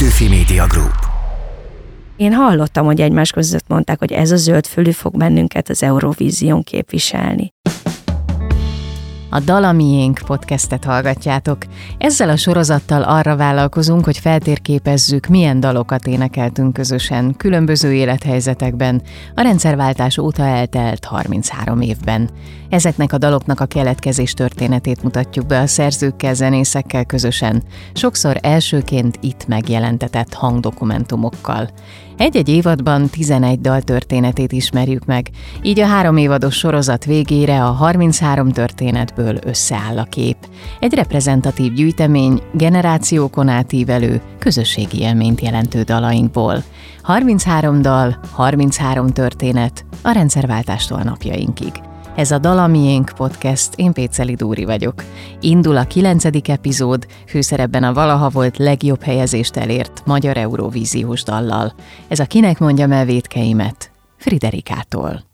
Petőfi Media Group. Én hallottam, hogy egymás között mondták, hogy ez a zöld fölű fog bennünket az Eurovízión képviselni. A Dalamiénk podcastet hallgatjátok. Ezzel a sorozattal arra vállalkozunk, hogy feltérképezzük, milyen dalokat énekeltünk közösen, különböző élethelyzetekben, a rendszerváltás óta eltelt 33 évben. Ezeknek a daloknak a keletkezés történetét mutatjuk be a szerzőkkel, zenészekkel közösen, sokszor elsőként itt megjelentetett hangdokumentumokkal. Egy-egy évadban 11 dal történetét ismerjük meg, így a három évados sorozat végére a 33 történetből összeáll a kép. Egy reprezentatív gyűjtemény, generációkon átívelő, közösségi élményt jelentő dalainkból. 33 dal, 33 történet, a rendszerváltástól napjainkig. Ez a Dalamiénk podcast, én Péceli Dúri vagyok. Indul a kilencedik epizód, főszerepben a valaha volt legjobb helyezést elért magyar Eurovíziós dallal. Ez a Kinek mondjam el védkeimet? Friderikától.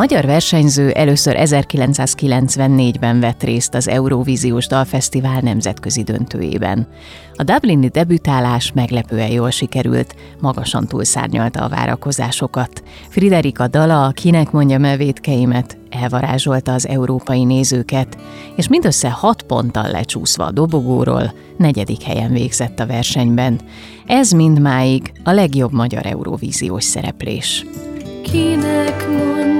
Magyar versenyző először 1994-ben vett részt az Eurovíziós Dalfesztivál nemzetközi döntőjében. A Dublini debütálás meglepően jól sikerült, magasan túlszárnyalta a várakozásokat. Friderika dala, kinek mondja mevétkeimet, elvarázsolta az európai nézőket, és mindössze hat ponttal lecsúszva a dobogóról, negyedik helyen végzett a versenyben. Ez mindmáig a legjobb magyar Eurovíziós szereplés. Kinek mondjam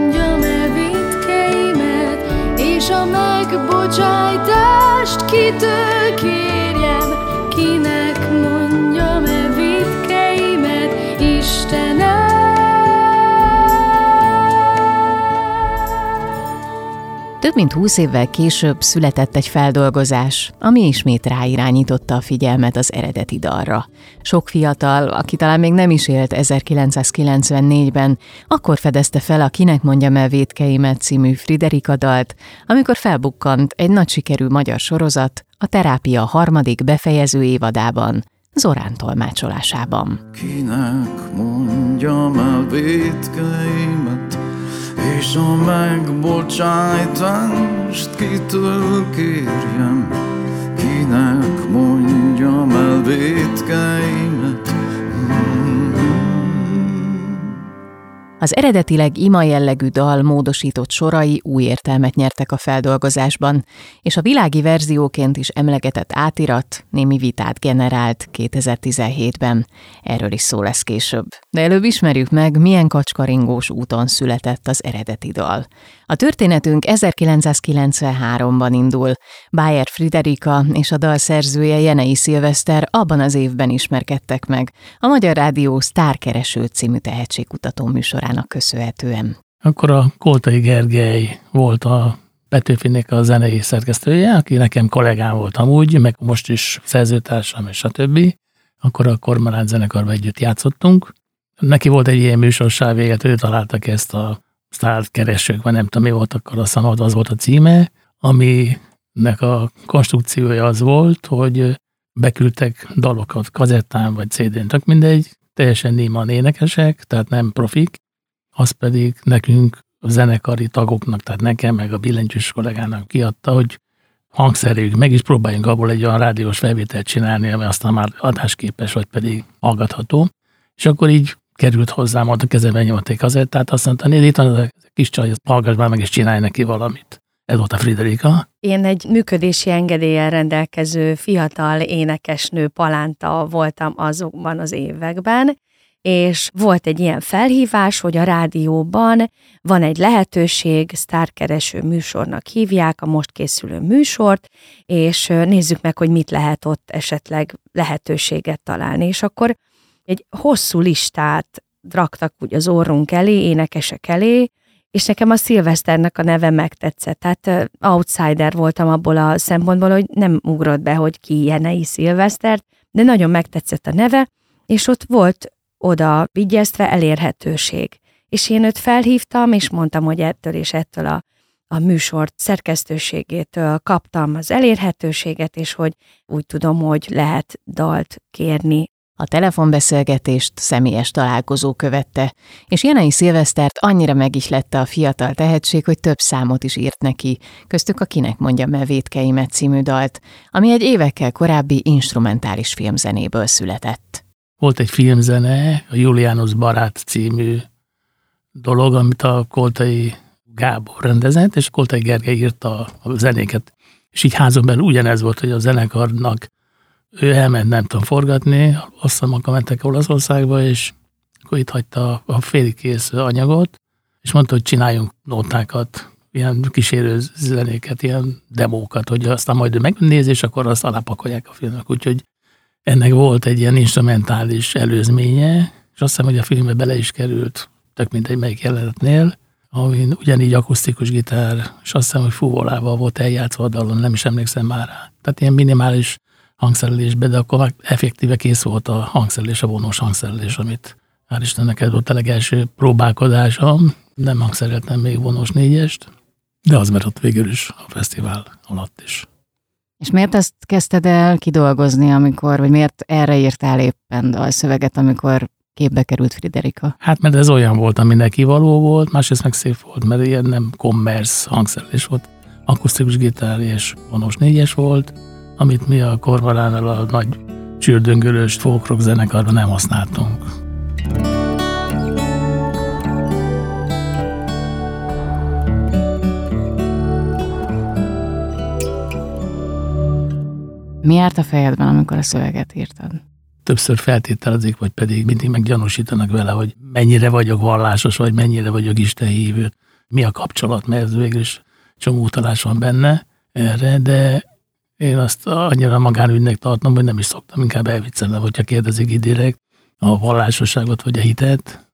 a megbocsájtást kitől kérjem, kinek mondjam el védkeimet, Istenem. Több mint húsz évvel később született egy feldolgozás, ami ismét ráirányította a figyelmet az eredeti dalra. Sok fiatal, aki talán még nem is élt 1994-ben, akkor fedezte fel a Kinek mondjam el védkeimet című Friderika dalt, amikor felbukkant egy nagy sikerű magyar sorozat, a terápia harmadik befejező évadában, Zorán tolmácsolásában. Kinek mondjam el védkeimet, és a megbocsájtást kitől kérjem, kinek mondjam el védkeimet. Az eredetileg ima jellegű dal módosított sorai új értelmet nyertek a feldolgozásban, és a világi verzióként is emlegetett átirat némi vitát generált 2017-ben. Erről is szó lesz később. De előbb ismerjük meg, milyen kacskaringós úton született az eredeti dal. A történetünk 1993-ban indul. Bayer Friderika és a dal szerzője Jenei Szilveszter abban az évben ismerkedtek meg, a Magyar Rádió Sztárkereső című tehetségkutató műsorának köszönhetően. Akkor a Koltai Gergely volt a Petőfinek a zenei szerkesztője, aki nekem kollégám volt amúgy, meg most is szerzőtársam és a többi. Akkor a Kormorán zenekarban együtt játszottunk. Neki volt egy ilyen műsorsáv véget, ő találtak ezt a sztárt keresők, vagy nem tudom, mi volt akkor a szanad, az volt a címe, aminek a konstrukciója az volt, hogy beküldtek dalokat kazettán vagy CD-n, csak mindegy, teljesen néma énekesek, tehát nem profik, az pedig nekünk a zenekari tagoknak, tehát nekem, meg a billentyűs kollégának kiadta, hogy hangszeréjük meg is próbáljunk abból egy olyan rádiós felvételt csinálni, ami aztán már adásképes, vagy pedig hallgatható. És akkor így került hozzám, ott a kezemben nyomott egy kazettát, azt mondta, nézd, itt van a kis csaj, hallgass már meg, és csinálj neki valamit. Ez volt a Friderika. Én egy működési engedéllyel rendelkező fiatal énekesnő palánta voltam azokban az években, és volt egy ilyen felhívás, hogy a rádióban van egy lehetőség, sztárkereső műsornak hívják a most készülő műsort, és nézzük meg, hogy mit lehet ott esetleg lehetőséget találni. És akkor egy hosszú listát raktak úgy az orrunk elé, énekesek elé, és nekem a Szilveszternek a neve megtetszett. Tehát outsider voltam abból a szempontból, hogy nem ugrott be, hogy ki Jenei Szilvesztert, de nagyon megtetszett a neve, és ott volt oda vigyeztve elérhetőség. És én őt felhívtam, és mondtam, hogy ettől és ettől a, a műsort szerkesztőségétől kaptam az elérhetőséget, és hogy úgy tudom, hogy lehet dalt kérni A telefonbeszélgetést személyes találkozó követte, és Jenei Szilvesztert annyira megihlette a fiatal tehetség, hogy több számot is írt neki, köztük a Kinek mondja me védkeimet című dalt, ami egy évekkel korábbi instrumentális filmzenéből született. Volt egy filmzene, a Julianus Barát című dolog, amit a Koltai Gábor rendezett, és Koltai Gergely írta a zenéket. És így házon belül ugyanez volt, hogy a zenekarnak ő elment, nem tudom, forgatni, akkor mentek Olaszországba, és akkor itt hagyta a félig kész anyagot, és mondta, hogy csináljunk nótákat, ilyen kísérő zenéket, ilyen demókat, hogy aztán majd ő megnéz, és akkor azt alápakolják a filmnek. Úgyhogy ennek volt egy ilyen instrumentális előzménye, és azt hiszem, hogy a filmbe bele is került, tök mindegy melyik jelenetnél, amin ugyanígy akusztikus gitár, és azt hiszem, hogy fúvolával volt eljátszva a dalon, nem is emlékszem már rá. Tehát ilyen minimális hangszerelésbe, de akkor már effektíve kész volt a hangszerelés, a vonós hangszerelés, amit hál' Istennek ez volt a legelső próbálkozásom. Nem hangszereltem még vonós négyest, de az maradt végül is a fesztivál alatt is. És miért ezt kezdted el kidolgozni, amikor, vagy miért erre írtál éppen dalszöveget, amikor képbe került Friderika? Hát mert ez olyan volt, ami neki való volt, másrészt meg szép volt, mert ilyen nem commerce hangszerelés volt. Akusztikus gitár és vonós négyes volt, amit mi a korvalánál a nagy csürdöngölős folkrock zenekarban nem használtunk. Mi járt a fejedben, amikor a szöveget írtad? Többször feltételezik, vagy pedig mindig meggyanúsítanak vele, hogy mennyire vagyok vallásos, vagy mennyire vagyok Isten hívő. Mi a kapcsolat, mert ez végül is csomó utalás van benne erre, de én azt annyira magánügynek tartom, hogy nem is szoktam inkább elviccelni, hogyha kérdezik így direkt a vallásosságot vagy a hitet.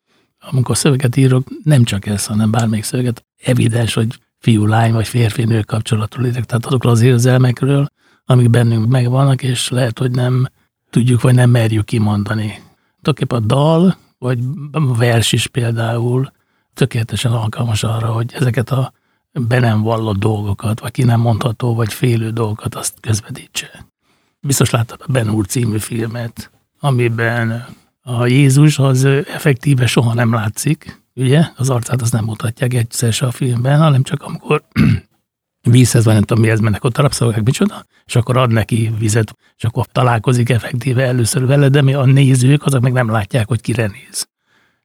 Amikor szöveget írok, nem csak ez, hanem bármelyik szöveget, evidens, hogy fiú-lány vagy férfi-nő kapcsolatról írok, tehát azokról az érzelmekről, amik bennünk megvannak, és lehet, hogy nem tudjuk, vagy nem merjük kimondani. Tulajdonképpen a dal, vagy a vers is például tökéletesen alkalmas arra, hogy ezeket a be nem vallott dolgokat, vagy ki nem mondható, vagy félő dolgokat, azt közvetítse. Biztos láttad a Ben Hur című filmet, amiben a Jézus az effektíve soha nem látszik, ugye? Az arcát azt nem mutatják egyszer se a filmben, hanem csak amikor vízhez van, nem tudom mihez mennek ott a rabszolgák, micsoda, és akkor ad neki vizet, és akkor találkozik effektíve először vele, de mi a nézők, azok meg nem látják, hogy kire néz.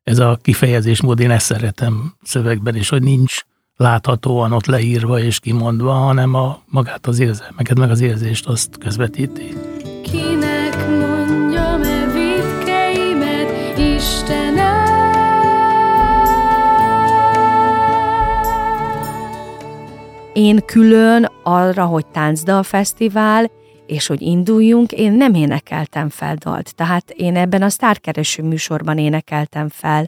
Ez a kifejezésmód, én ezt szeretem szövegben is, hogy nincs láthatóan ott leírva és kimondva, hanem a, magát az érzelmeket, meg az érzést azt közvetíti. Kinek mondjam-e vitkeimet, Istenem? Én külön arra, hogy táncdal fesztivál, és hogy induljunk, én nem énekeltem fel dalt. Tehát én ebben a sztárkereső műsorban énekeltem fel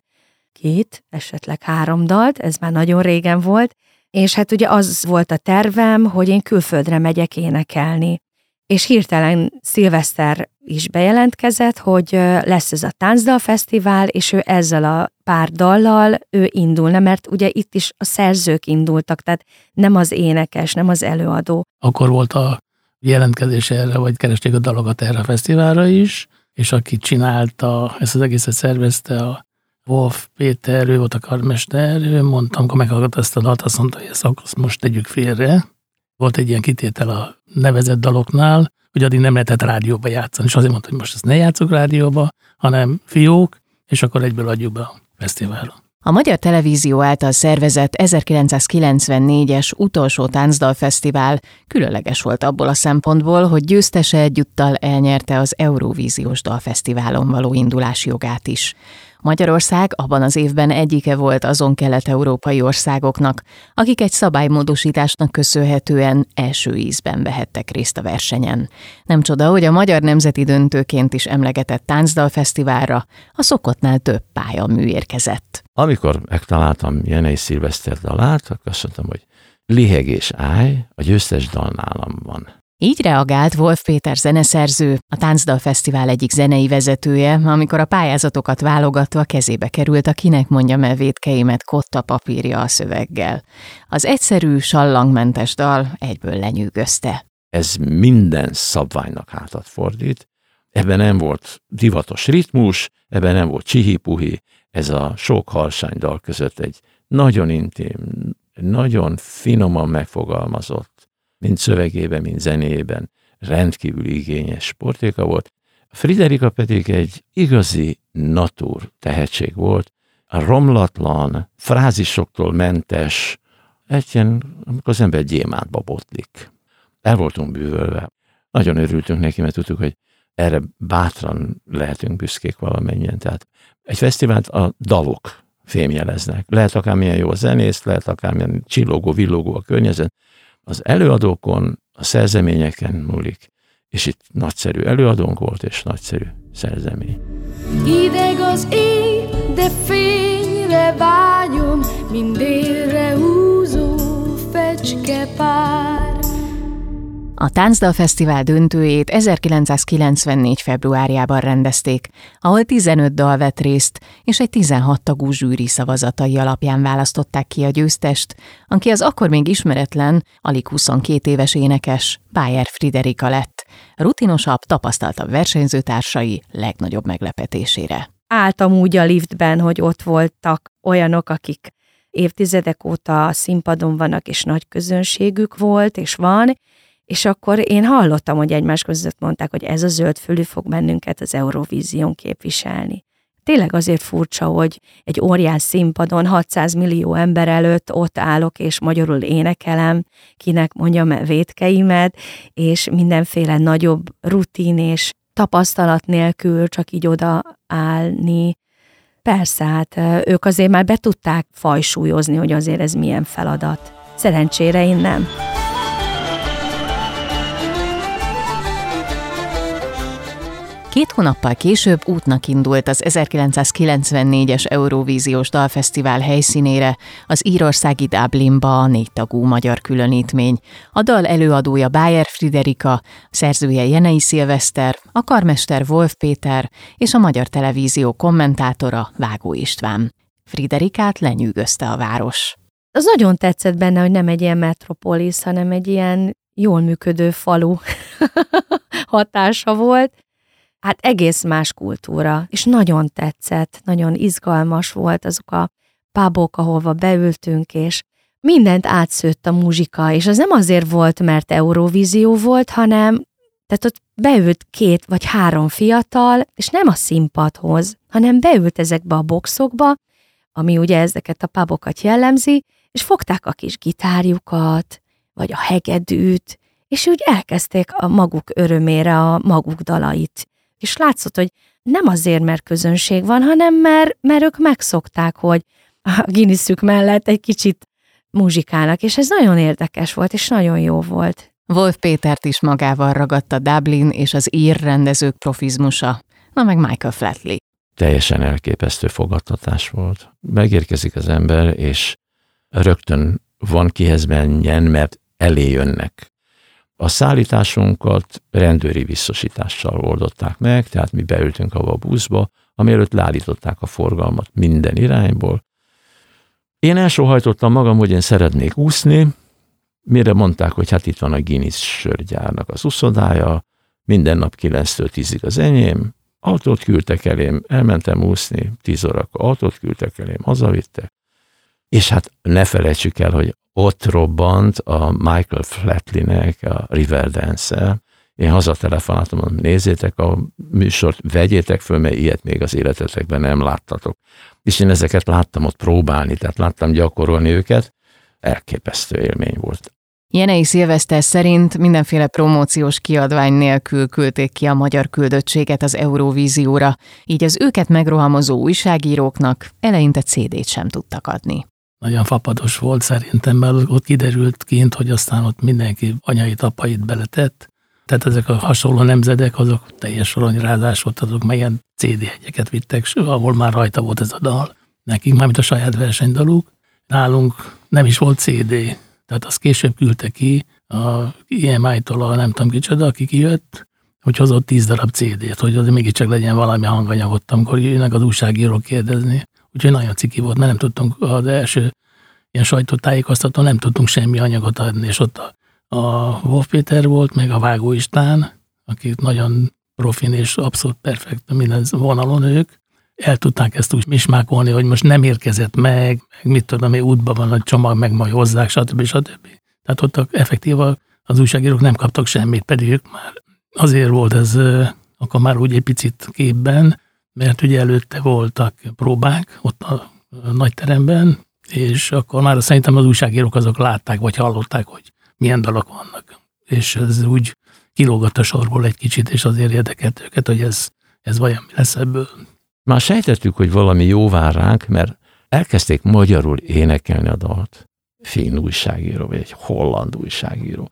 két, esetleg három dalt, ez már nagyon régen volt, és hát ugye az volt a tervem, hogy én külföldre megyek énekelni. És hirtelen Szilveszter is bejelentkezett, hogy lesz ez a táncdal fesztivál, és ő ezzel a pár dallal ő indulna, mert ugye itt is a szerzők indultak, tehát nem az énekes, nem az előadó. Akkor volt a jelentkezés erre, vagy keresték a dalokat erre a fesztiválra is, és aki csinálta, ezt az egészet szervezte a Wolf Péter, ő volt a karmester, ő mondtam, amikor meghallgatta ezt a dalt, azt mondta, hogy ezt akkor most tegyük félre. Volt egy ilyen kitétel a nevezett daloknál, hogy addig nem lehetett rádióba játszani, és azért mondta, hogy most ezt ne játszok rádióba, hanem fiók, és akkor egyből adjuk be a fesztiválra. A Magyar Televízió által szervezett 1994-es utolsó táncdalfesztivál különleges volt abból a szempontból, hogy győztese egyúttal elnyerte az Euróvíziós Dalfesztiválon való indulási jogát is. Magyarország abban az évben egyike volt azon kelet-európai országoknak, akik egy szabálymódosításnak köszönhetően első ízben vehettek részt a versenyen. Nem csoda, hogy a Magyar Nemzeti Döntőként is emlegetett táncdalfesztiválra a szokottnál több pályamű érkezett. Amikor megtaláltam Jenei Szilveszter dalát, akkor azt mondtam, hogy liheg és állj, a győztes dal nálam van. Így reagált Wolf Péter zeneszerző, a Táncdal Fesztivál egyik zenei vezetője, amikor a pályázatokat válogatva kezébe került a Kinek mondja mevétkeimet kotta papírja a szöveggel. Az egyszerű, sallangmentes dal egyből lenyűgözte. Ez minden szabványnak hátat fordít, Ebben nem volt divatos ritmus, ebben nem volt csihipuhi, ez a sok harsánydal között egy nagyon intim, nagyon finoman megfogalmazott, mind szövegében, mind zenében, rendkívül igényes sportéka volt. Friderika pedig egy igazi natúr tehetség volt, a romlatlan, frázisoktól mentes, egy ilyen, amikor az ember gyémántba botlik. El voltunk bűvölve. Nagyon örültünk neki, mert tudtuk, hogy erre bátran lehetünk büszkék valamennyien. Tehát egy fesztivált a dalok fémjeleznek. Lehet akármilyen jó a zenész, lehet akármilyen csillogó, villogó a környezet. Az előadókon, a szerzeményeken múlik. És itt nagyszerű előadónk volt, és nagyszerű szerzemény. Hideg az éj, de fényre vágyom, mindérre húzó fecskepár. A Táncdal Fesztivál döntőjét 1994. februárjában rendezték, ahol 15 dal vett részt, és egy 16 tagú zsűri szavazatai alapján választották ki a győztest, aki az akkor még ismeretlen, alig 22 éves énekes, Bayer Friderika lett, rutinosabb, tapasztaltabb versenyzőtársai legnagyobb meglepetésére. Álltam úgy a liftben, hogy ott voltak olyanok, akik évtizedek óta színpadon vannak, és nagy közönségük volt, és van, és akkor én hallottam, hogy egymás között mondták, hogy ez a zöld fölű fog bennünket az Eurovízión képviselni. Tényleg azért furcsa, hogy egy óriás színpadon 600 millió ember előtt ott állok, és magyarul énekelem, kinek mondjam vétkeimet, és mindenféle nagyobb rutin és tapasztalat nélkül csak így oda állni. Persze, hát ők azért már be tudták fajsúlyozni, hogy azért ez milyen feladat. Szerencsére én nem. Két hónappal később útnak indult az 1994-es Eurovíziós Dalfesztivál helyszínére, az írországi Dublinba a négytagú magyar különítmény. A dal előadója Bayer Friderika, szerzője Jenei Szilveszter, a karmester Wolf Péter és a Magyar Televízió kommentátora Vágó István. Friderikát lenyűgözte a város. Az nagyon tetszett benne, hogy nem egy ilyen metropolis, hanem egy ilyen jól működő falu hatása volt, hát egész más kultúra, és nagyon tetszett, nagyon izgalmas volt azok a pubok, ahova beültünk, és mindent átszőtt a muzsika, és az nem azért volt, mert Eurovízió volt, hanem tehát ott beült két vagy három fiatal, és nem a színpadhoz, hanem beült ezekbe a boxokba, ami ugye ezeket a pubokat jellemzi, és fogták a kis gitárjukat, vagy a hegedűt, és úgy elkezdték a maguk örömére a maguk dalait és látszott, hogy nem azért, mert közönség van, hanem mert, mert ők megszokták, hogy a Guinnessük mellett egy kicsit muzsikálnak, és ez nagyon érdekes volt, és nagyon jó volt. Wolf Pétert is magával ragadta Dublin és az ír rendezők profizmusa, na meg Michael Flatley. Teljesen elképesztő fogadtatás volt. Megérkezik az ember, és rögtön van kihez menjen, mert elé jönnek a szállításunkat rendőri visszasítással oldották meg, tehát mi beültünk abba a buszba, amielőtt leállították a forgalmat minden irányból. Én elsóhajtottam magam, hogy én szeretnék úszni, mire mondták, hogy hát itt van a Guinness sörgyárnak az uszodája, minden nap 9-től 10-ig az enyém, autót küldtek elém, elmentem úszni, 10 órakor autót küldtek elém, hazavittek, és hát ne felejtsük el, hogy ott robbant a Michael Flatleynek a Riverdance-el. Én hazatelefonáltam, mondom, nézzétek a műsort, vegyétek föl, mert ilyet még az életetekben nem láttatok. És én ezeket láttam ott próbálni, tehát láttam gyakorolni őket, elképesztő élmény volt. Jenei Szilveszter szerint mindenféle promóciós kiadvány nélkül küldték ki a magyar küldöttséget az Eurovízióra, így az őket megrohamozó újságíróknak eleinte CD-t sem tudtak adni nagyon fapados volt szerintem, mert ott kiderült kint, hogy aztán ott mindenki anyai tapait beletett. Tehát ezek a hasonló nemzedek, azok teljes aranyrázás volt, azok melyen CD hegyeket vittek, ahol már rajta volt ez a dal. Nekik, mármint a saját versenydaluk. Nálunk nem is volt CD, tehát azt később küldte ki a EMI-tól a nem tudom kicsoda, aki kijött, hogy hozott tíz darab CD-t, hogy az mégiscsak legyen valami hanganyagot, amikor jönnek az újságírók kérdezni. Úgyhogy nagyon ciki volt, mert nem tudtunk az első ilyen sajtótájékoztató, nem tudtunk semmi anyagot adni, és ott a, a Wolf Péter volt, meg a Vágó István, akik nagyon profin és abszolút perfekt minden vonalon ők. El tudták ezt úgy mismákolni, hogy most nem érkezett meg, meg mit tudom, útban van a csomag, meg majd hozzák, stb. stb. Tehát ott effektív az újságírók nem kaptak semmit, pedig ők már azért volt ez akkor már úgy egy picit képben, mert ugye előtte voltak próbák ott a nagy teremben, és akkor már szerintem az újságírók azok látták, vagy hallották, hogy milyen dalok vannak. És ez úgy kilógott a sorból egy kicsit, és azért érdekelt őket, hogy ez, ez vajon mi lesz ebből. Már sejtettük, hogy valami jó vár ránk, mert elkezdték magyarul énekelni a dalt. Finn újságíró, vagy egy holland újságíró.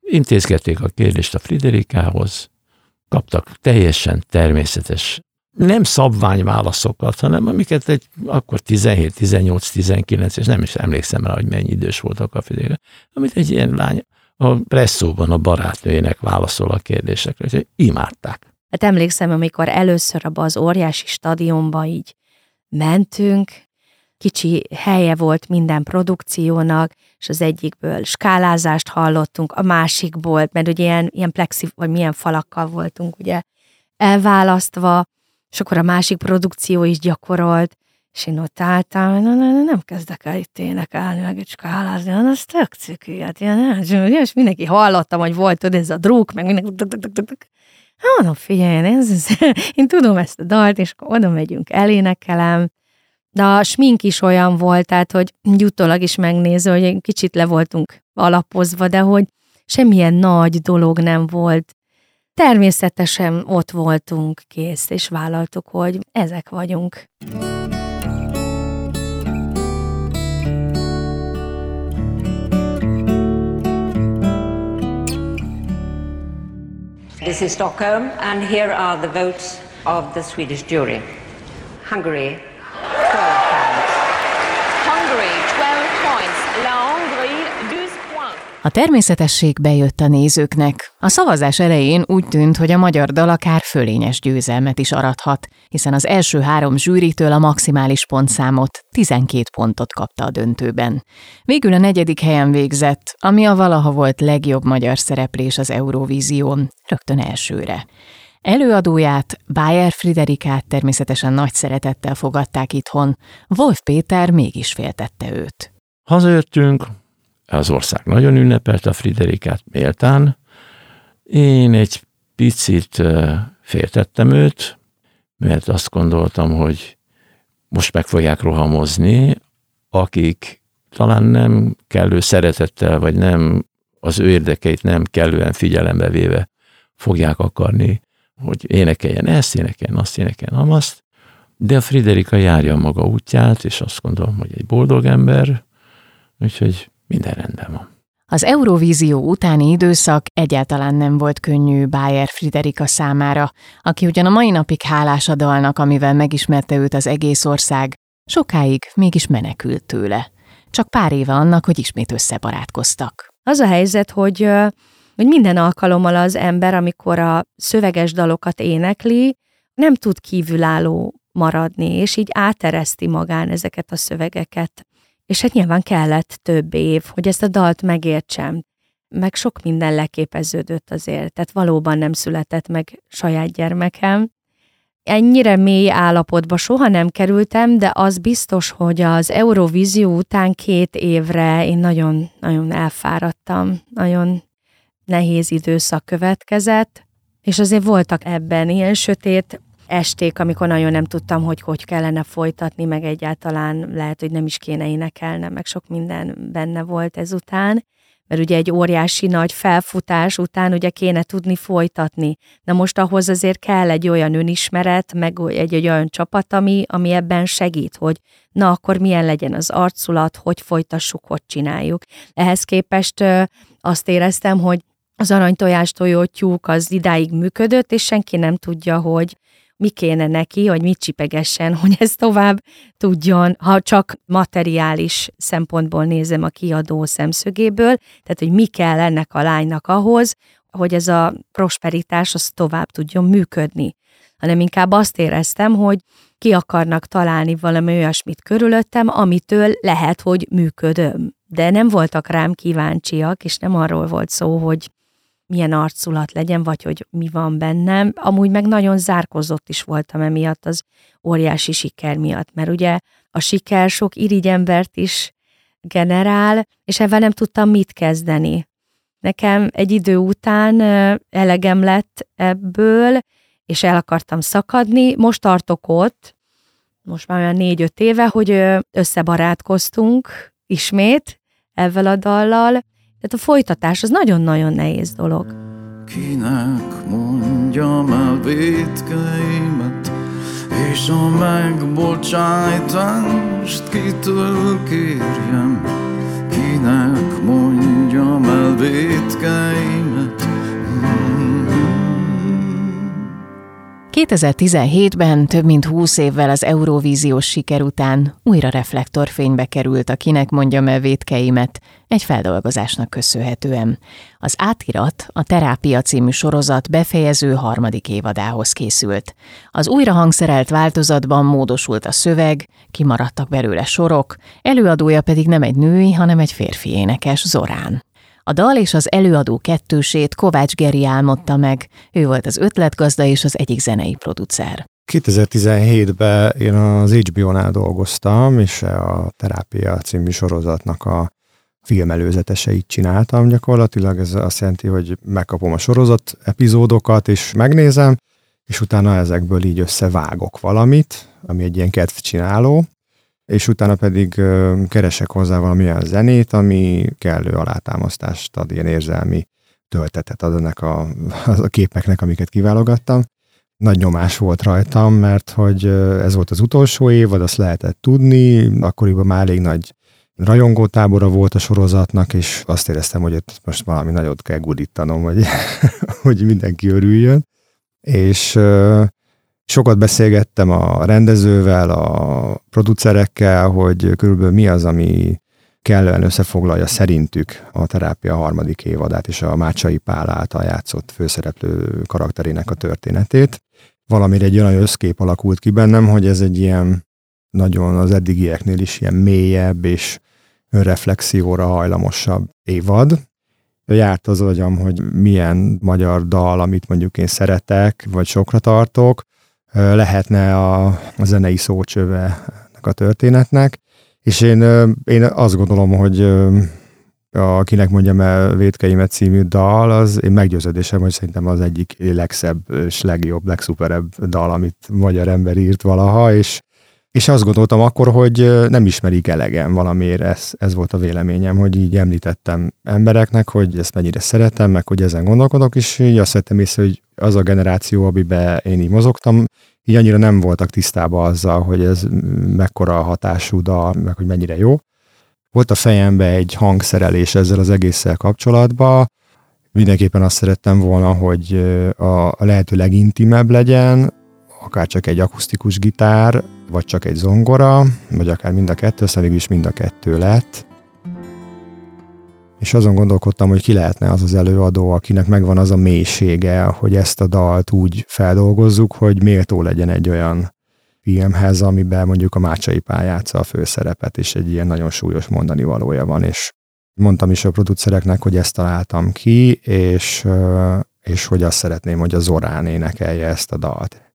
Intézgették a kérdést a Friderikához, kaptak teljesen természetes, nem szabványválaszokat, hanem amiket egy akkor 17, 18, 19, és nem is emlékszem rá, hogy mennyi idős voltak a Friderika, amit egy ilyen lány a presszóban a barátnőjének válaszol a kérdésekre, és imádták. Hát emlékszem, amikor először abba az óriási stadionba így mentünk, kicsi helye volt minden produkciónak, és az egyikből skálázást hallottunk, a másikból, mert ugye ilyen, ilyen plexi, vagy milyen falakkal voltunk ugye elválasztva, és akkor a másik produkció is gyakorolt, és én ott álltam, na, na, na, nem kezdek el itt énekelni, meg egy skálázni, na, az tök ciki, hát ilyen, és mindenki hallottam, hogy volt tudod, ez a druk, meg mindenki, Hát mondom, figyelj, ez, ez, én tudom ezt a dalt, és akkor oda megyünk, elénekelem, de a smink is olyan volt, tehát, hogy utólag is megnéző, hogy kicsit le voltunk alapozva, de hogy semmilyen nagy dolog nem volt. Természetesen ott voltunk kész, és vállaltuk, hogy ezek vagyunk. This is Stockholm, and here are the votes of the Swedish jury. Hungary, A természetesség bejött a nézőknek. A szavazás elején úgy tűnt, hogy a magyar dal akár fölényes győzelmet is arathat, hiszen az első három zsűritől a maximális pontszámot 12 pontot kapta a döntőben. Végül a negyedik helyen végzett, ami a valaha volt legjobb magyar szereplés az Eurovízión, rögtön elsőre. Előadóját, Bayer Friderikát természetesen nagy szeretettel fogadták itthon, Wolf Péter mégis féltette őt. Hazajöttünk, az ország nagyon ünnepelte a Friderikát méltán. Én egy picit féltettem őt, mert azt gondoltam, hogy most meg fogják rohamozni, akik talán nem kellő szeretettel, vagy nem az ő érdekeit nem kellően figyelembe véve fogják akarni, hogy énekeljen ezt, énekeljen azt, énekeljen amazt, de a Friderika járja maga útját, és azt gondolom, hogy egy boldog ember, úgyhogy minden rendben van. Az Eurovízió utáni időszak egyáltalán nem volt könnyű Bayer Friderika számára, aki ugyan a mai napig hálás a dalnak, amivel megismerte őt az egész ország, sokáig mégis menekült tőle. Csak pár éve annak, hogy ismét összebarátkoztak. Az a helyzet, hogy, hogy minden alkalommal az ember, amikor a szöveges dalokat énekli, nem tud kívülálló maradni, és így átereszti magán ezeket a szövegeket. És hát nyilván kellett több év, hogy ezt a dalt megértsem. Meg sok minden leképeződött azért, tehát valóban nem született meg saját gyermekem. Ennyire mély állapotba soha nem kerültem, de az biztos, hogy az Eurovízió után két évre én nagyon, nagyon elfáradtam, nagyon nehéz időszak következett, és azért voltak ebben ilyen sötét esték, amikor nagyon nem tudtam, hogy hogy kellene folytatni, meg egyáltalán lehet, hogy nem is kéne énekelnem, meg sok minden benne volt ezután, mert ugye egy óriási nagy felfutás után ugye kéne tudni folytatni. Na most ahhoz azért kell egy olyan önismeret, meg egy, egy olyan csapat, ami, ami ebben segít, hogy na akkor milyen legyen az arculat, hogy folytassuk, hogy csináljuk. Ehhez képest azt éreztem, hogy az aranytojás tojótyúk az idáig működött, és senki nem tudja, hogy mi kéne neki, hogy mit csipegessen, hogy ez tovább tudjon, ha csak materiális szempontból nézem a kiadó szemszögéből, tehát hogy mi kell ennek a lánynak ahhoz, hogy ez a prosperitás az tovább tudjon működni. Hanem inkább azt éreztem, hogy ki akarnak találni valami olyasmit körülöttem, amitől lehet, hogy működöm. De nem voltak rám kíváncsiak, és nem arról volt szó, hogy milyen arculat legyen, vagy hogy mi van bennem. Amúgy meg nagyon zárkozott is voltam emiatt az óriási siker miatt, mert ugye a siker sok irigy embert is generál, és ebben nem tudtam mit kezdeni. Nekem egy idő után elegem lett ebből, és el akartam szakadni. Most tartok ott, most már olyan négy-öt éve, hogy összebarátkoztunk ismét ezzel a dallal. Tehát a folytatás az nagyon-nagyon nehéz dolog. Kinek mondjam el vétkeimet, és a megbocsájtást kitől kérjem, kinek mondjam el vétkeimet, 2017-ben, több mint 20 évvel az Eurovíziós siker után újra reflektorfénybe került a Kinek mondjam el vétkeimet egy feldolgozásnak köszönhetően. Az átirat a Terápia című sorozat befejező harmadik évadához készült. Az újra hangszerelt változatban módosult a szöveg, kimaradtak belőle sorok, előadója pedig nem egy női, hanem egy férfi énekes, Zorán. A dal és az előadó kettősét Kovács Geri álmodta meg, ő volt az ötletgazda és az egyik zenei producer. 2017-ben én az HBO-nál dolgoztam, és a Terápia című sorozatnak a filmelőzeteseit csináltam gyakorlatilag. Ez azt jelenti, hogy megkapom a sorozat epizódokat, és megnézem, és utána ezekből így összevágok valamit, ami egy ilyen kedvcsináló, és utána pedig keresek hozzá valamilyen zenét, ami kellő alátámasztást ad, ilyen érzelmi töltetet ad ennek a, a képeknek, amiket kiválogattam. Nagy nyomás volt rajtam, mert hogy ez volt az utolsó évad, azt lehetett tudni, akkoriban már elég nagy rajongótábora volt a sorozatnak, és azt éreztem, hogy itt most valami nagyot kell gudítanom, hogy, hogy mindenki örüljön. És Sokat beszélgettem a rendezővel, a producerekkel, hogy körülbelül mi az, ami kellően összefoglalja szerintük a terápia harmadik évadát és a Mácsai Pál által játszott főszereplő karakterének a történetét. Valamire egy olyan összkép alakult ki bennem, hogy ez egy ilyen nagyon az eddigieknél is ilyen mélyebb és önreflexióra hajlamosabb évad. Járt az agyam, hogy milyen magyar dal, amit mondjuk én szeretek, vagy sokra tartok, lehetne a, a zenei szócsöve a történetnek, és én, én azt gondolom, hogy a Kinek mondjam el Vétkeimet című dal, az én meggyőződésem, hogy szerintem az egyik legszebb és legjobb, legszuperebb dal, amit magyar ember írt valaha, és, és azt gondoltam akkor, hogy nem ismerik elegen valamiért, ez, ez volt a véleményem, hogy így említettem embereknek, hogy ezt mennyire szeretem, meg hogy ezen gondolkodok, és így azt vettem észre, hogy az a generáció, amiben én így mozogtam, így annyira nem voltak tisztában azzal, hogy ez mekkora hatású dal, meg hogy mennyire jó. Volt a fejembe egy hangszerelés ezzel az egésszel kapcsolatban, mindenképpen azt szerettem volna, hogy a lehető legintimebb legyen, akár csak egy akusztikus gitár, vagy csak egy zongora, vagy akár mind a kettő, aztán is mind a kettő lett és azon gondolkodtam, hogy ki lehetne az az előadó, akinek megvan az a mélysége, hogy ezt a dalt úgy feldolgozzuk, hogy méltó legyen egy olyan filmhez, amiben mondjuk a Mácsai Pál játsza a főszerepet, és egy ilyen nagyon súlyos mondani valója van, és mondtam is a producereknek, hogy ezt találtam ki, és, és hogy azt szeretném, hogy a Zorán énekelje ezt a dalt.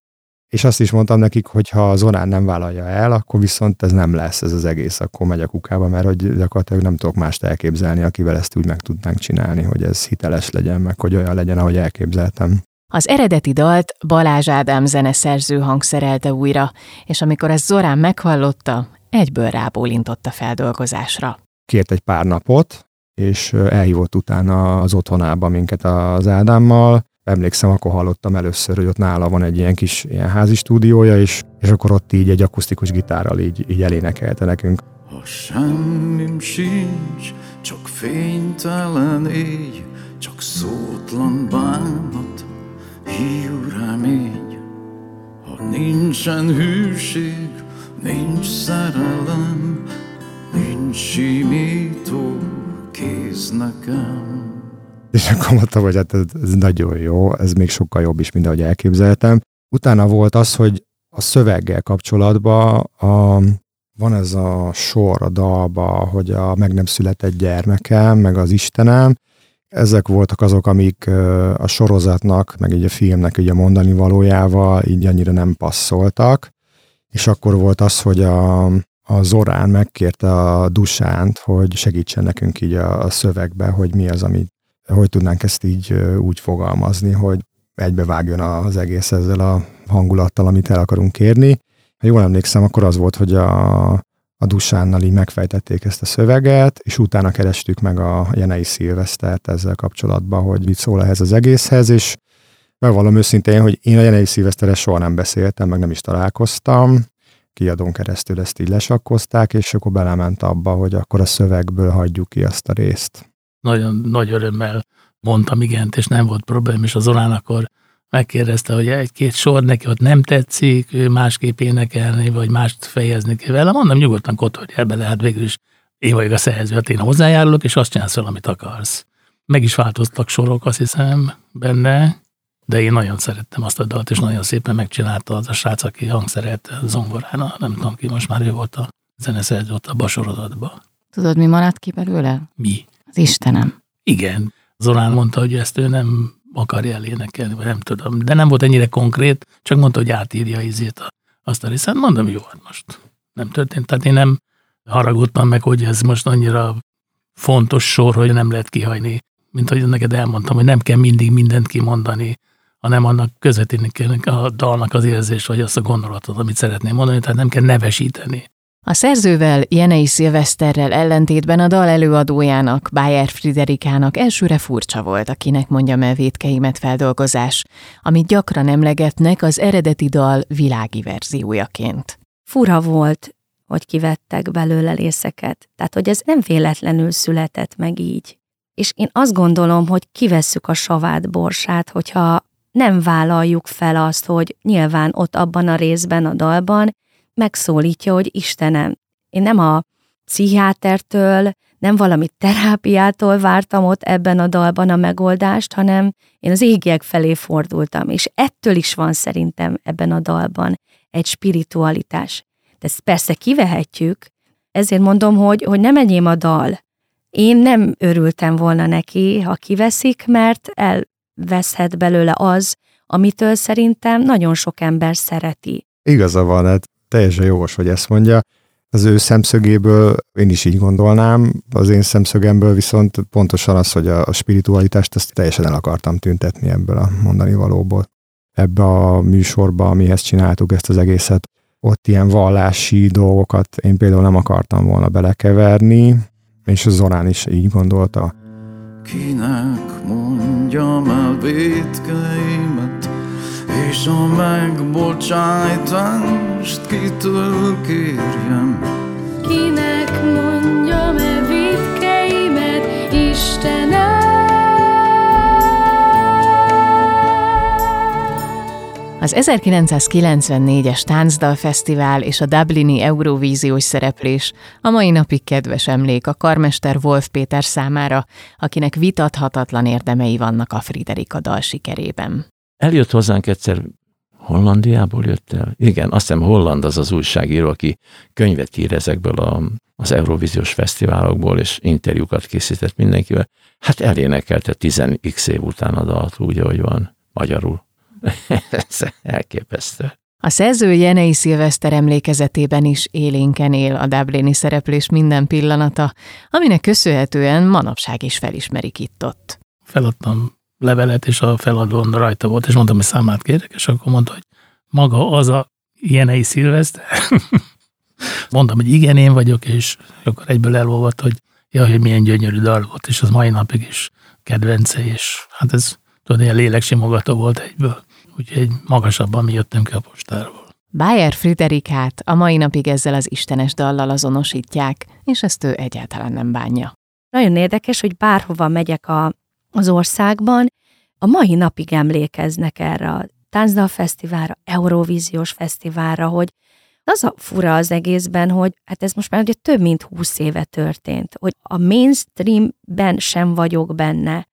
És azt is mondtam nekik, hogy ha az Orán nem vállalja el, akkor viszont ez nem lesz ez az egész, akkor megy a kukába, mert hogy gyakorlatilag nem tudok mást elképzelni, akivel ezt úgy meg tudnánk csinálni, hogy ez hiteles legyen, meg hogy olyan legyen, ahogy elképzeltem. Az eredeti dalt Balázs Ádám zeneszerző hangszerelte újra, és amikor ezt Zorán meghallotta, egyből rábólintott a feldolgozásra. Kért egy pár napot, és elhívott utána az otthonába minket az Ádámmal, emlékszem, akkor hallottam először, hogy ott nála van egy ilyen kis ilyen házi stúdiója, és, és akkor ott így egy akusztikus gitárral így, így elénekelte nekünk. Ha semmim sincs, csak fénytelen éj, csak szótlan bánat, hiú remény. Ha nincsen hűség, nincs szerelem, nincs simító kéz nekem. És akkor mondtam, hogy hát ez, ez nagyon jó, ez még sokkal jobb is, mint ahogy elképzeltem. Utána volt az, hogy a szöveggel kapcsolatban a, van ez a sor a dalba, hogy a meg nem született gyermekem, meg az Istenem, ezek voltak azok, amik a sorozatnak, meg így a filmnek így a mondani valójával így annyira nem passzoltak, és akkor volt az, hogy a, a Zorán megkérte a Dusánt, hogy segítsen nekünk így a, a szövegbe, hogy mi az, amit, hogy tudnánk ezt így úgy fogalmazni, hogy egybevágjon az egész ezzel a hangulattal, amit el akarunk kérni. Ha jól emlékszem, akkor az volt, hogy a, a Dusánnal így megfejtették ezt a szöveget, és utána kerestük meg a Jenei Szilvesztert ezzel kapcsolatban, hogy mit szól ehhez az egészhez, és megvallom őszintén, hogy én a Jenei Szilveszterre soha nem beszéltem, meg nem is találkoztam, kiadón keresztül ezt így lesakkozták, és akkor belement abba, hogy akkor a szövegből hagyjuk ki azt a részt. Nagyon nagy örömmel mondtam igent, és nem volt problém, és az Zolán akkor megkérdezte, hogy egy-két sor neki ott nem tetszik, ő másképp énekelni, vagy mást fejezni kell vele. Mondom, nyugodtan kotorj el bele, hát végül is én vagyok a szerző, hát én hozzájárulok, és azt csinálsz fel, amit akarsz. Meg is változtak sorok, azt hiszem, benne, de én nagyon szerettem azt a dalt, és nagyon szépen megcsinálta az a srác, aki hangszeret zongorán, nem tudom ki, most már ő volt a zeneszerző ott a sorozatban. Tudod, mi maradt ki belőle? Mi? Az Istenem. Igen. Zolán mondta, hogy ezt ő nem akarja elénekelni, vagy nem tudom. De nem volt ennyire konkrét, csak mondta, hogy átírja izét azt a részt. Mondom, jó, hát most nem történt. Tehát én nem haragudtam meg, hogy ez most annyira fontos sor, hogy nem lehet kihagyni. Mint hogy neked elmondtam, hogy nem kell mindig mindent kimondani, hanem annak közvetíteni kell a dalnak az érzést, vagy azt a gondolatot, amit szeretném mondani, tehát nem kell nevesíteni. A szerzővel, Jenei Szilveszterrel ellentétben a dal előadójának, Bayer Friderikának elsőre furcsa volt, akinek mondja el védkeimet feldolgozás, amit gyakran emlegetnek az eredeti dal világi verziójaként. Fura volt, hogy kivettek belőle részeket, tehát hogy ez nem véletlenül született meg így. És én azt gondolom, hogy kivesszük a savát borsát, hogyha nem vállaljuk fel azt, hogy nyilván ott abban a részben a dalban megszólítja, hogy Istenem, én nem a pszichiátertől, nem valami terápiától vártam ott ebben a dalban a megoldást, hanem én az égiek felé fordultam, és ettől is van szerintem ebben a dalban egy spiritualitás. De ezt persze kivehetjük, ezért mondom, hogy, hogy nem enyém a dal. Én nem örültem volna neki, ha kiveszik, mert elveszhet belőle az, amitől szerintem nagyon sok ember szereti. Igaza van, hát teljesen jogos, hogy ezt mondja. Az ő szemszögéből én is így gondolnám, az én szemszögemből viszont pontosan az, hogy a, spiritualitást ezt teljesen el akartam tüntetni ebből a mondani valóból. Ebbe a műsorba, amihez csináltuk ezt az egészet, ott ilyen vallási dolgokat én például nem akartam volna belekeverni, és Zorán is így gondolta. Kinek mondjam el védkeimet, és a megbocsájtást kitől kérjem. Kinek mondjam-e védkeimet, Istenem? Az 1994-es Táncdal Fesztivál és a Dublini Eurovíziós szereplés. A mai napig kedves emlék a karmester Wolf Péter számára, akinek vitathatatlan érdemei vannak a Friderika dal sikerében. Eljött hozzánk egyszer, Hollandiából jött el? Igen, azt hiszem Holland az az újságíró, aki könyvet ír ezekből a, az Eurovíziós fesztiválokból, és interjúkat készített mindenkivel. Hát elénekelte 10x év után a dalt, úgy, ahogy van, magyarul. Ez elképesztő. A szerző Jenei Szilveszter emlékezetében is élénken él a Dublini szereplés minden pillanata, aminek köszönhetően manapság is felismerik itt-ott. Feladtam levelet, és a feladón rajta volt, és mondtam, hogy számát kérek, és akkor mondta, hogy maga az a Jenei Szilveszter. mondtam, hogy igen, én vagyok, és akkor egyből elolvadt, hogy ja, hogy milyen gyönyörű dal volt, és az mai napig is kedvence, és hát ez tudod, ilyen léleksimogató volt egyből. Úgyhogy magasabban mi jöttünk ki a postáról. Bayer Friderikát a mai napig ezzel az istenes dallal azonosítják, és ezt ő egyáltalán nem bánja. Nagyon érdekes, hogy bárhova megyek a, az országban, a mai napig emlékeznek erre a Táncdal Fesztiválra, Eurovíziós Fesztiválra, hogy az a fura az egészben, hogy hát ez most már ugye több mint húsz éve történt, hogy a mainstreamben sem vagyok benne,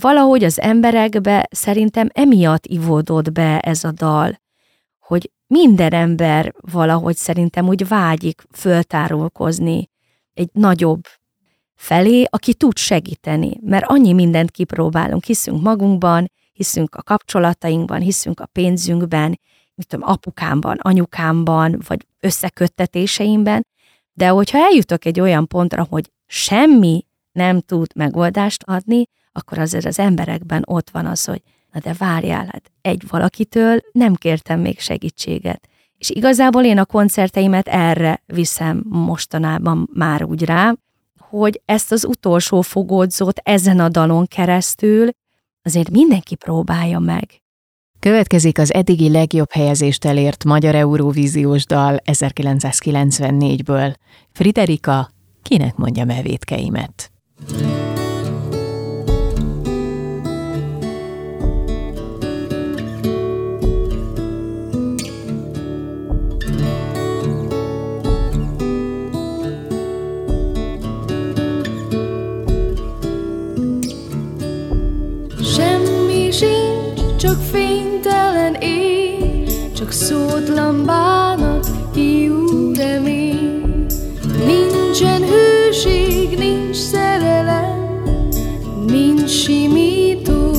valahogy az emberekbe szerintem emiatt ivódott be ez a dal, hogy minden ember valahogy szerintem úgy vágyik föltárulkozni egy nagyobb felé, aki tud segíteni, mert annyi mindent kipróbálunk, hiszünk magunkban, hiszünk a kapcsolatainkban, hiszünk a pénzünkben, mit tudom, apukámban, anyukámban, vagy összeköttetéseimben, de hogyha eljutok egy olyan pontra, hogy semmi nem tud megoldást adni, akkor azért az emberekben ott van az, hogy na de várjál, hát egy valakitől nem kértem még segítséget. És igazából én a koncerteimet erre viszem mostanában már úgy rá, hogy ezt az utolsó fogódzót ezen a dalon keresztül azért mindenki próbálja meg. Következik az eddigi legjobb helyezést elért magyar Eurovíziós dal 1994-ből. Friderika, kinek mondja mevétkeimet? Csak szótlan bánat, hiú remény. Nincsen hőség, nincs szerelem, nincs simító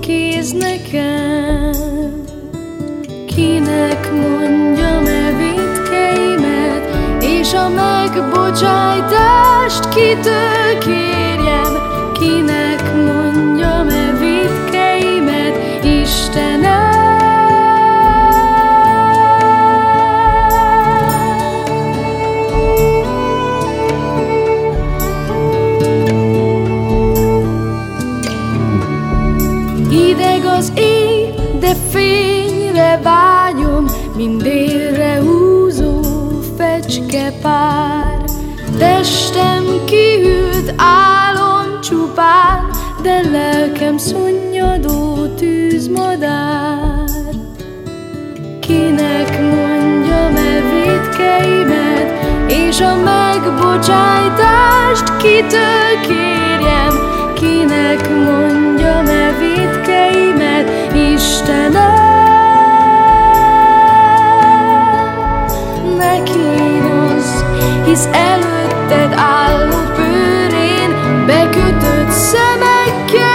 kéz nekem. Kinek mondjam e vétkeimet, és a megbocsájtást kitől kérjem, kinek fényre vágyom, mindérre húzó fecskepár. Testem kihűlt álom csupán, de lelkem szunnyadó tűzmadár. Kinek mondjam e vétkeimet, és a megbocsájtást kitől kérjem, kinek mondjam e vétkeimet, Istenem. Kínosz, hisz előtted állok bőrén, bekötött szemekkel.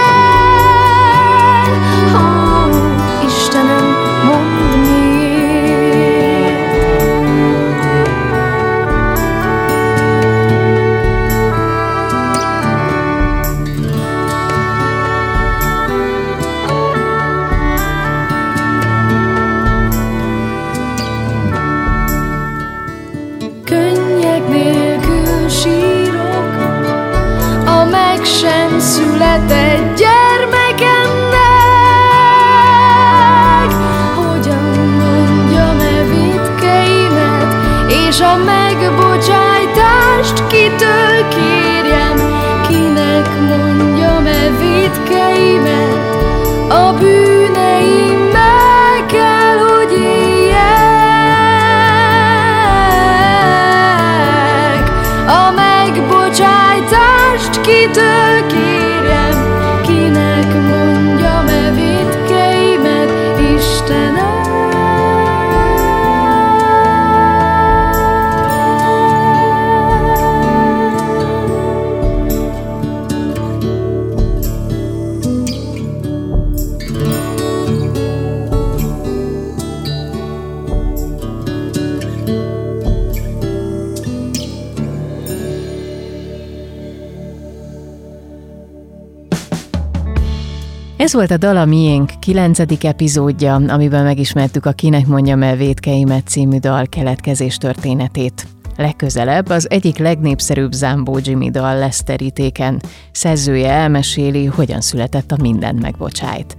Ez volt a Dala Miénk 9. epizódja, amiben megismertük a Kinek mondjam el vétkeimet című dal keletkezés történetét. Legközelebb az egyik legnépszerűbb Zambó Jimmy dal lesz terítéken. Szerzője elmeséli, hogyan született a Mindent megbocsájt.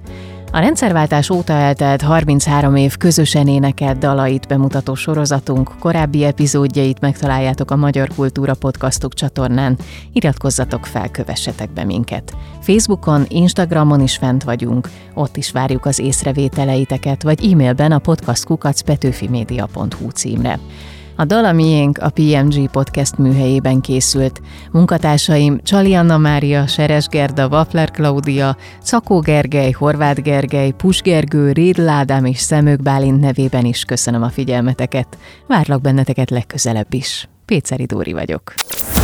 A rendszerváltás óta eltelt 33 év közösen énekelt dalait bemutató sorozatunk korábbi epizódjait megtaláljátok a Magyar Kultúra Podcastok csatornán. Iratkozzatok fel, kövessetek be minket. Facebookon, Instagramon is fent vagyunk, ott is várjuk az észrevételeiteket, vagy e-mailben a podcastkukacpetőfimedia.hu címre. A Dala Miénk a PMG Podcast műhelyében készült. Munkatársaim Csali Anna Mária, Seres Gerda, Wapler Klaudia, Szakó Gergely, Horváth Gergely, Pus Gergő, Rédl Ádám és Szemők Bálint nevében is köszönöm a figyelmeteket. Várlak benneteket legközelebb is. Péceri Dóri vagyok.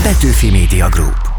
Petőfi Media Group